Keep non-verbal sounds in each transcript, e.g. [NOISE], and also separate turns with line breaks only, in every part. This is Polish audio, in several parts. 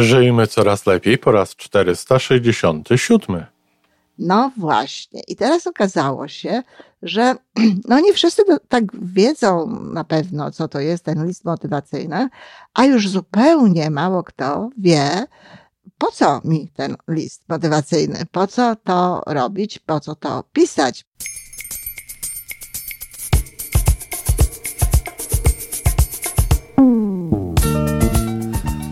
Żyjmy coraz lepiej po raz 467.
No właśnie. I teraz okazało się, że [CLEARS THROAT] no nie wszyscy tak wiedzą na pewno, co to jest ten list motywacyjny, a już zupełnie mało kto wie, po co mi ten list motywacyjny, po co to robić, po co to pisać.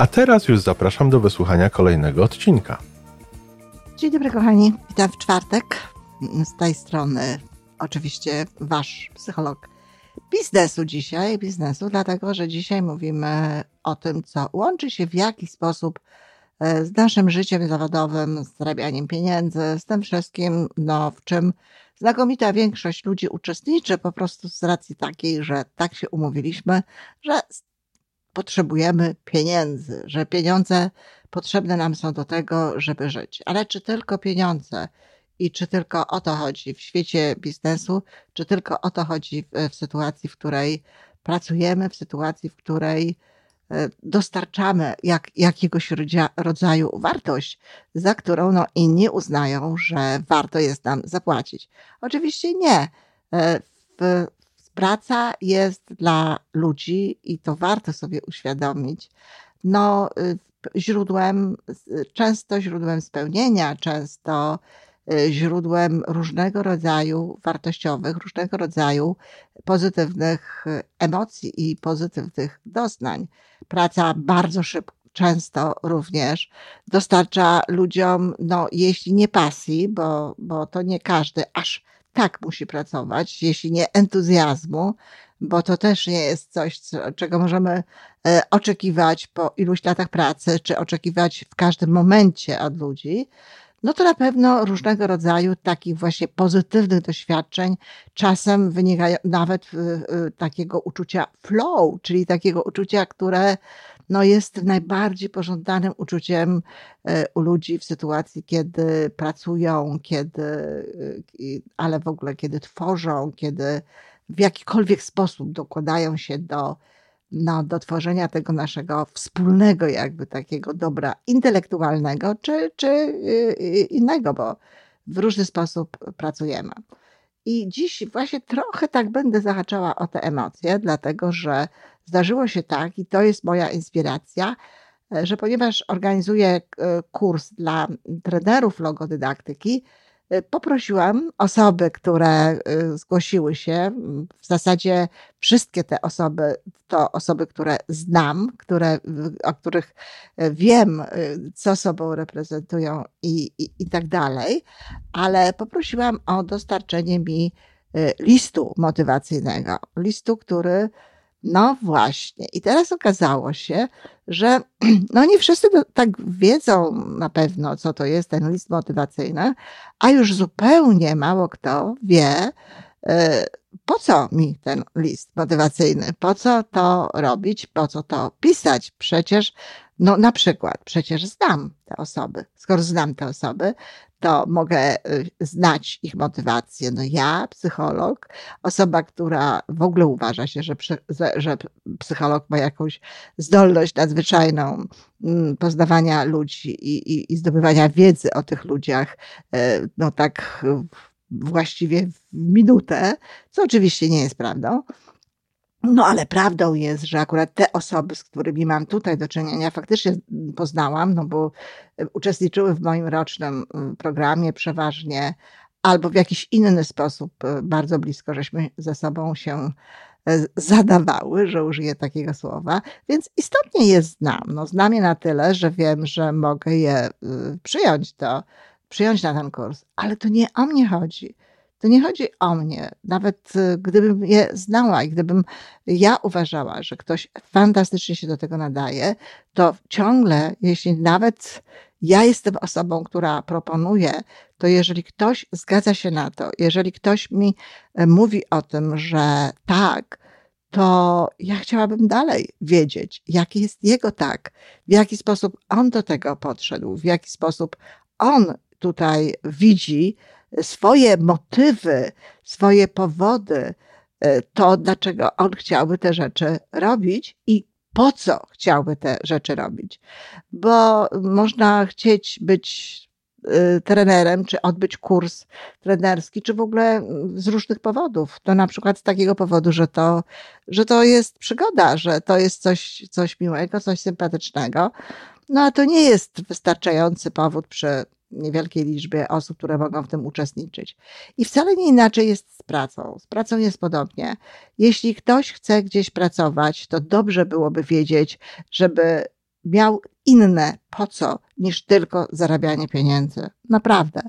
a teraz już zapraszam do wysłuchania kolejnego odcinka.
Dzień dobry, kochani. Witam w czwartek. Z tej strony oczywiście wasz psycholog biznesu dzisiaj, biznesu, dlatego że dzisiaj mówimy o tym, co łączy się w jaki sposób e, z naszym życiem zawodowym, z zarabianiem pieniędzy, z tym wszystkim, no, w czym znakomita większość ludzi uczestniczy po prostu z racji takiej, że tak się umówiliśmy, że potrzebujemy pieniędzy, że pieniądze potrzebne nam są do tego, żeby żyć. Ale czy tylko pieniądze i czy tylko o to chodzi w świecie biznesu, czy tylko o to chodzi w, w sytuacji, w której pracujemy, w sytuacji, w której e, dostarczamy jak, jakiegoś rodzaju wartość, za którą no, inni uznają, że warto jest nam zapłacić. Oczywiście nie. E, w, praca jest dla ludzi i to warto sobie uświadomić, no, y, źródłem, często źródłem spełnienia, często y, źródłem różnego rodzaju wartościowych, różnego rodzaju pozytywnych y, emocji i pozytywnych doznań. Praca bardzo szybko, często również dostarcza ludziom, no, jeśli nie pasji, bo, bo to nie każdy aż tak musi pracować, jeśli nie entuzjazmu, bo to też nie jest coś, czego możemy e, oczekiwać po iluś latach pracy, czy oczekiwać w każdym momencie od ludzi, no to na pewno różnego rodzaju takich właśnie pozytywnych doświadczeń czasem wynikają nawet takiego uczucia flow, czyli takiego uczucia, które no jest najbardziej pożądanym uczuciem e, u ludzi w sytuacji, kiedy pracują, kiedy, e, ale w ogóle kiedy tworzą, kiedy w jakikolwiek sposób dokładają się do, no, do tworzenia tego naszego wspólnego, jakby takiego dobra intelektualnego, czy, czy e, innego, bo w różny sposób pracujemy. I dziś właśnie trochę tak będę zahaczała o te emocje, dlatego że zdarzyło się tak, i to jest moja inspiracja, e, że ponieważ organizuję e, kurs dla trenerów logodydaktyki, e, poprosiłam osoby, które zgłosiły się, w zasadzie wszystkie te osoby to osoby, które znam, które, o których wiem, co sobą reprezentują i, i, i tak dalej, ale poprosiłam o dostarczenie mi listu motywacyjnego, listu, który no właśnie. I teraz okazało się, że [CLEARS THROAT] no nie wszyscy tak wiedzą na pewno, co to jest ten list motywacyjny, a już zupełnie mało kto wie, e, po co mi ten list motywacyjny, po co to robić, po co to pisać. Przecież, no na przykład, przecież znam te osoby. Skoro znam te osoby, to mogę y, znać ich motywację. No ja, psycholog, osoba, która w ogóle uważa się, że, że psycholog ma jakąś zdolność nadzwyczajną mm, poznawania ludzi i, i, i zdobywania wiedzy o tych ludziach, e, no tak właściwie w minutę, co oczywiście nie jest prawdą. No ale prawdą jest, że akurat te osoby, z którymi mam tutaj do czynienia, faktycznie poznałam, no bo e, uczestniczyły w moim rocznym programie przeważnie, albo w jakiś inny sposób e, bardzo blisko żeśmy ze sobą się e, zadawały, że użyję takiego słowa, więc istotnie je znam. No, znam je na tyle, że wiem, że mogę je przyjąć to, przyjąć na ten kurs, ale to nie o mnie chodzi. To nie chodzi o mnie. Nawet y, gdybym je znała i gdybym ja uważała, że ktoś fantastycznie się do tego nadaje, to ciągle, jeśli nawet ja jestem osobą, która proponuje, to jeżeli ktoś zgadza się na to, jeżeli ktoś mi e, mówi o tym, że tak, to ja chciałabym dalej wiedzieć, jaki jest jego tak, w jaki sposób on do tego podszedł, w jaki sposób on tutaj widzi swoje motywy, swoje powody, e, to dlaczego on chciałby te rzeczy robić i po co chciałby te rzeczy robić. Bo można chcieć być y, trenerem, czy odbyć kurs trenerski, czy w ogóle z różnych powodów. To na przykład z takiego powodu, że to, że to jest przygoda, że to jest coś, coś miłego, coś sympatycznego. No a to nie jest wystarczający powód przy niewielkiej liczbie osób, które mogą w tym uczestniczyć. I wcale nie inaczej jest z pracą. Z pracą jest podobnie. Jeśli ktoś chce gdzieś pracować, to dobrze byłoby wiedzieć, żeby miał inne po co niż tylko zarabianie pieniędzy. Naprawdę.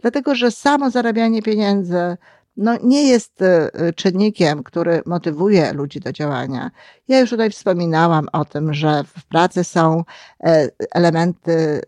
Dlatego, że samo zarabianie pieniędzy no, nie jest e, czynnikiem, który motywuje ludzi do działania. Ja już tutaj wspominałam o tym, że w pracy są e, elementy e,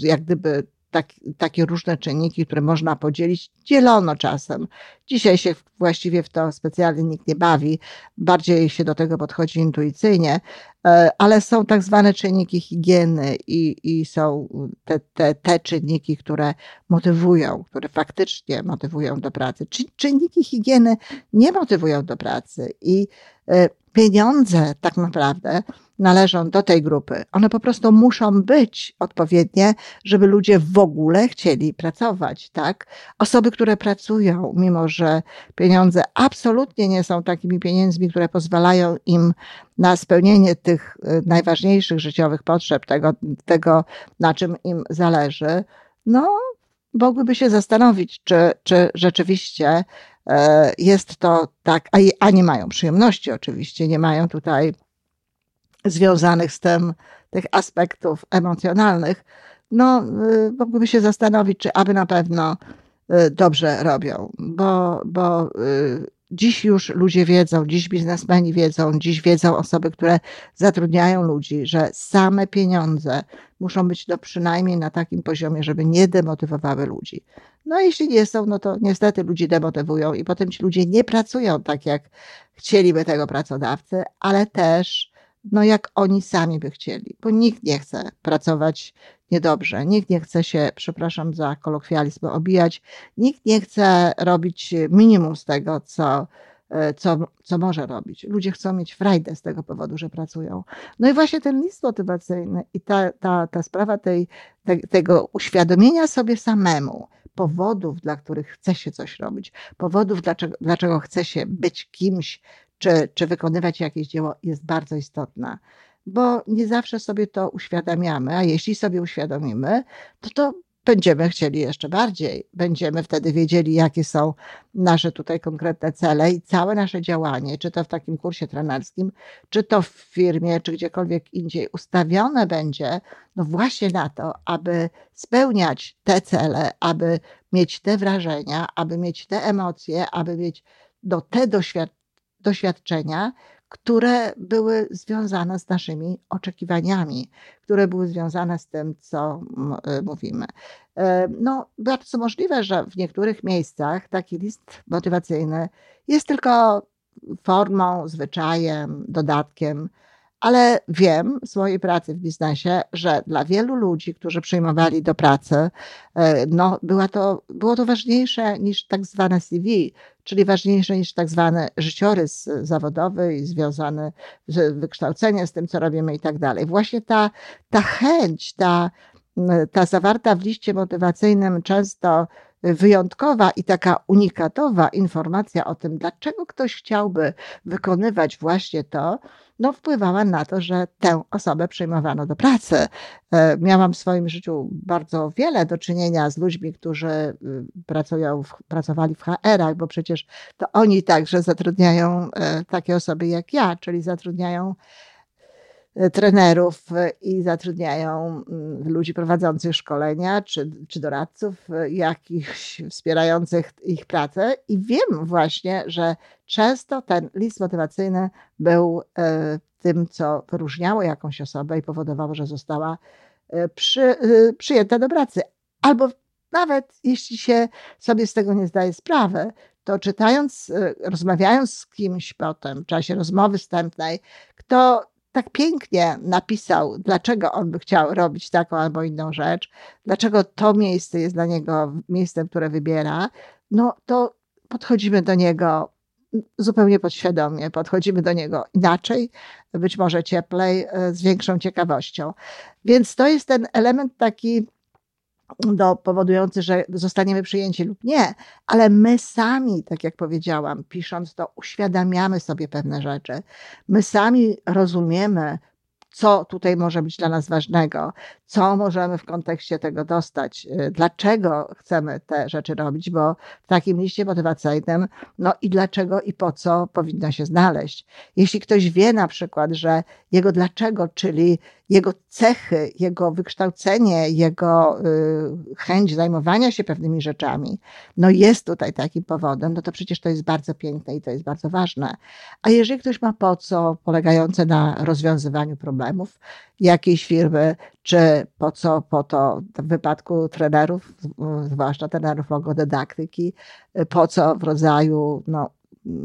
jak gdyby tak, takie różne czynniki, które można podzielić, dzielono czasem. Dzisiaj się właściwie w to specjalnie nikt nie bawi, bardziej się do tego podchodzi intuicyjnie, e, ale są tak zwane czynniki higieny i, i są te, te, te czynniki, które motywują, które faktycznie motywują do pracy. Czynniki higieny nie motywują do pracy i e, pieniądze tak naprawdę należą do tej grupy. One po prostu muszą być odpowiednie, żeby ludzie w ogóle chcieli pracować, tak? Osoby, które pracują, mimo że pieniądze absolutnie nie są takimi pieniędzmi, które pozwalają im na spełnienie tych y, najważniejszych życiowych potrzeb, tego, tego na czym im zależy, no, mogłyby się zastanowić, czy, czy rzeczywiście jest to tak, a, nie mają przyjemności oczywiście, nie mają tutaj związanych z tym, tych aspektów emocjonalnych, no, y, mogłyby się zastanowić, czy aby na pewno y, dobrze robią, bo, bo y, dziś już ludzie wiedzą, dziś biznesmeni wiedzą, dziś wiedzą osoby, które zatrudniają ludzi, że same pieniądze muszą być no przynajmniej na takim poziomie, żeby nie demotywowały ludzi. No a jeśli nie są, no to niestety ludzi demotywują i potem ci ludzie nie pracują tak, jak chcieliby tego pracodawcy, ale też no jak oni sami by chcieli, bo nikt nie chce pracować niedobrze, nikt nie chce się, przepraszam za kolokwializm, obijać, nikt nie chce robić minimum z tego, co, e, co, co może robić. Ludzie chcą mieć frajdę z tego powodu, że pracują. No i właśnie ten list motywacyjny i ta, ta, ta sprawa tej, te, tego uświadomienia sobie samemu, powodów, dla których chce się coś robić, powodów, dlaczego, dlaczego chce się być kimś, czy, czy wykonywać jakieś dzieło jest bardzo istotna, bo nie zawsze sobie to uświadamiamy, a jeśli sobie uświadomimy, to to będziemy chcieli jeszcze bardziej. Będziemy wtedy wiedzieli, jakie są nasze tutaj konkretne cele i całe nasze działanie, czy to w takim kursie trenerskim, czy to w firmie, czy gdziekolwiek indziej, ustawione będzie no właśnie na to, aby spełniać te cele, aby mieć te wrażenia, aby mieć te emocje, aby mieć do te doświadczenia, które były związane z naszymi oczekiwaniami, które były związane z tym, co e, mówimy. E, no, bardzo możliwe, że w niektórych miejscach taki list motywacyjny jest tylko formą, zwyczajem, dodatkiem ale wiem w swojej pracy w biznesie, że dla wielu ludzi, którzy przyjmowali do pracy, e, no, była to, było to ważniejsze niż tak zwane CV, czyli ważniejsze niż tak zwany życiorys zawodowy i związany z wykształceniem, z tym, co robimy i tak dalej. Właśnie ta, ta chęć, ta, ta zawarta w liście motywacyjnym często wyjątkowa i taka unikatowa informacja o tym, dlaczego ktoś chciałby wykonywać właśnie to, no, wpływała na to, że tę osobę przyjmowano do pracy. E, miałam w swoim życiu bardzo wiele do czynienia z ludźmi, którzy y, pracują pracowali w HR-ach, bo przecież to oni także zatrudniają e, takie osoby jak ja, czyli zatrudniają trenerów i zatrudniają mm, ludzi prowadzących szkolenia czy, czy doradców jakichś wspierających ich pracę i wiem właśnie, że często ten list motywacyjny był tym, co wyróżniało jakąś osobę i powodowało, że została przy, przyjęta do pracy. Albo nawet jeśli się sobie z tego nie zdaje sprawy, to czytając, rozmawiając z kimś potem, w czasie rozmowy wstępnej, kto tak pięknie napisał, dlaczego on by chciał robić taką albo inną rzecz, dlaczego to miejsce jest dla niego miejscem, które wybiera, no to podchodzimy do niego zupełnie podświadomie, podchodzimy do niego inaczej, być może cieplej, y, z większą ciekawością. Więc to jest ten element taki do, powodujący, że zostaniemy przyjęci lub nie, ale my sami, tak jak powiedziałam, pisząc to, uświadamiamy sobie pewne rzeczy. My sami rozumiemy, co tutaj może być dla nas ważnego, co możemy w kontekście tego dostać, y, dlaczego chcemy te rzeczy robić, bo w takim liście motywacyjnym, no i dlaczego i po co powinno się znaleźć. Jeśli ktoś wie na przykład, że jego dlaczego, czyli jego cechy, jego wykształcenie, jego y, chęć zajmowania się pewnymi rzeczami, no jest tutaj takim powodem, no to przecież to jest bardzo piękne i to jest bardzo ważne. A jeżeli ktoś ma po co polegające na rozwiązywaniu problemów jakiejś firmy, czy po co, po to w wypadku trenerów, zwłaszcza trenerów logodydaktyki, po co w rodzaju no,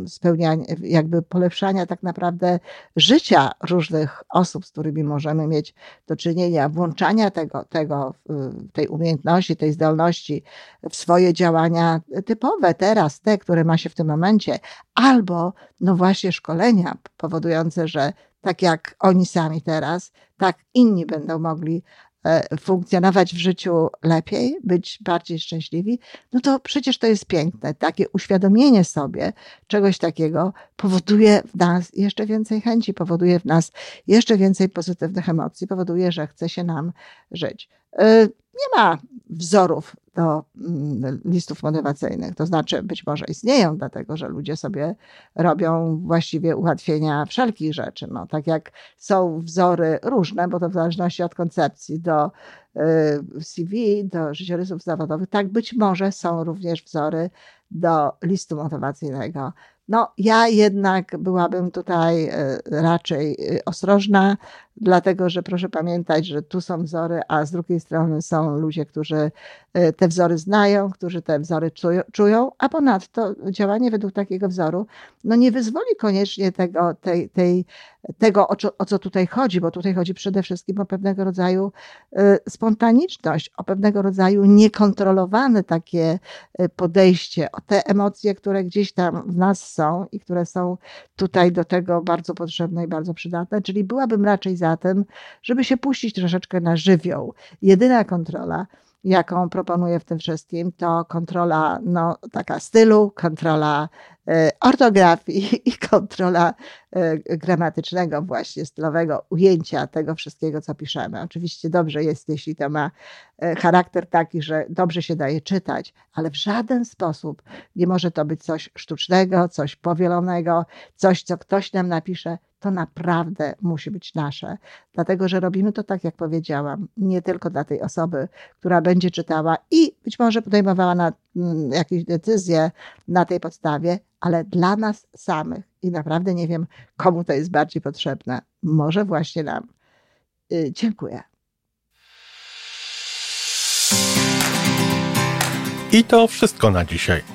spełniania, jakby polepszania tak naprawdę życia różnych osób, z którymi możemy mieć do czynienia, włączania tego, tego tej umiejętności, tej zdolności w swoje działania typowe teraz, te, które ma się w tym momencie, albo no właśnie szkolenia powodujące, że tak jak oni sami teraz, tak inni będą mogli funkcjonować w życiu lepiej, być bardziej szczęśliwi, no to przecież to jest piękne. Takie uświadomienie sobie czegoś takiego powoduje w nas jeszcze więcej chęci, powoduje w nas jeszcze więcej pozytywnych emocji, powoduje, że chce się nam żyć. E, nie ma wzorów do mm, listów motywacyjnych. To znaczy, być może istnieją, dlatego że ludzie sobie robią właściwie ułatwienia wszelkich rzeczy. No, tak jak są wzory różne, bo to w zależności od koncepcji do y, CV, do życiorysów zawodowych, tak być może są również wzory do listu motywacyjnego. No, ja jednak byłabym tutaj e, raczej e, ostrożna, dlatego że proszę pamiętać, że tu są wzory, a z drugiej strony są ludzie, którzy e, te wzory znają, którzy te wzory czują, a ponadto działanie według takiego wzoru no nie wyzwoli koniecznie tego, tej, tej, tego o, co, o co tutaj chodzi, bo tutaj chodzi przede wszystkim o pewnego rodzaju spontaniczność, o pewnego rodzaju niekontrolowane takie podejście, o te emocje, które gdzieś tam w nas są i które są tutaj do tego bardzo potrzebne i bardzo przydatne. Czyli byłabym raczej za tym, żeby się puścić troszeczkę na żywioł. Jedyna kontrola, jaką proponuję w tym wszystkim, to kontrola no, taka stylu, kontrola e, ortografii i kontrola e, gramatycznego, właśnie stylowego ujęcia tego wszystkiego, co piszemy. Oczywiście dobrze jest, jeśli to ma e, charakter taki, że dobrze się daje czytać, ale w żaden sposób nie może to być coś sztucznego, coś powielonego, coś, co ktoś nam napisze, to naprawdę musi być nasze. Dlatego, że robimy to tak, jak powiedziałam, nie tylko dla tej osoby, która będzie czytała i być może podejmowała na, mm, jakieś decyzje na tej podstawie, ale dla nas samych. I naprawdę nie wiem, komu to jest bardziej potrzebne. Może właśnie nam. Yy, dziękuję.
I to wszystko na dzisiaj.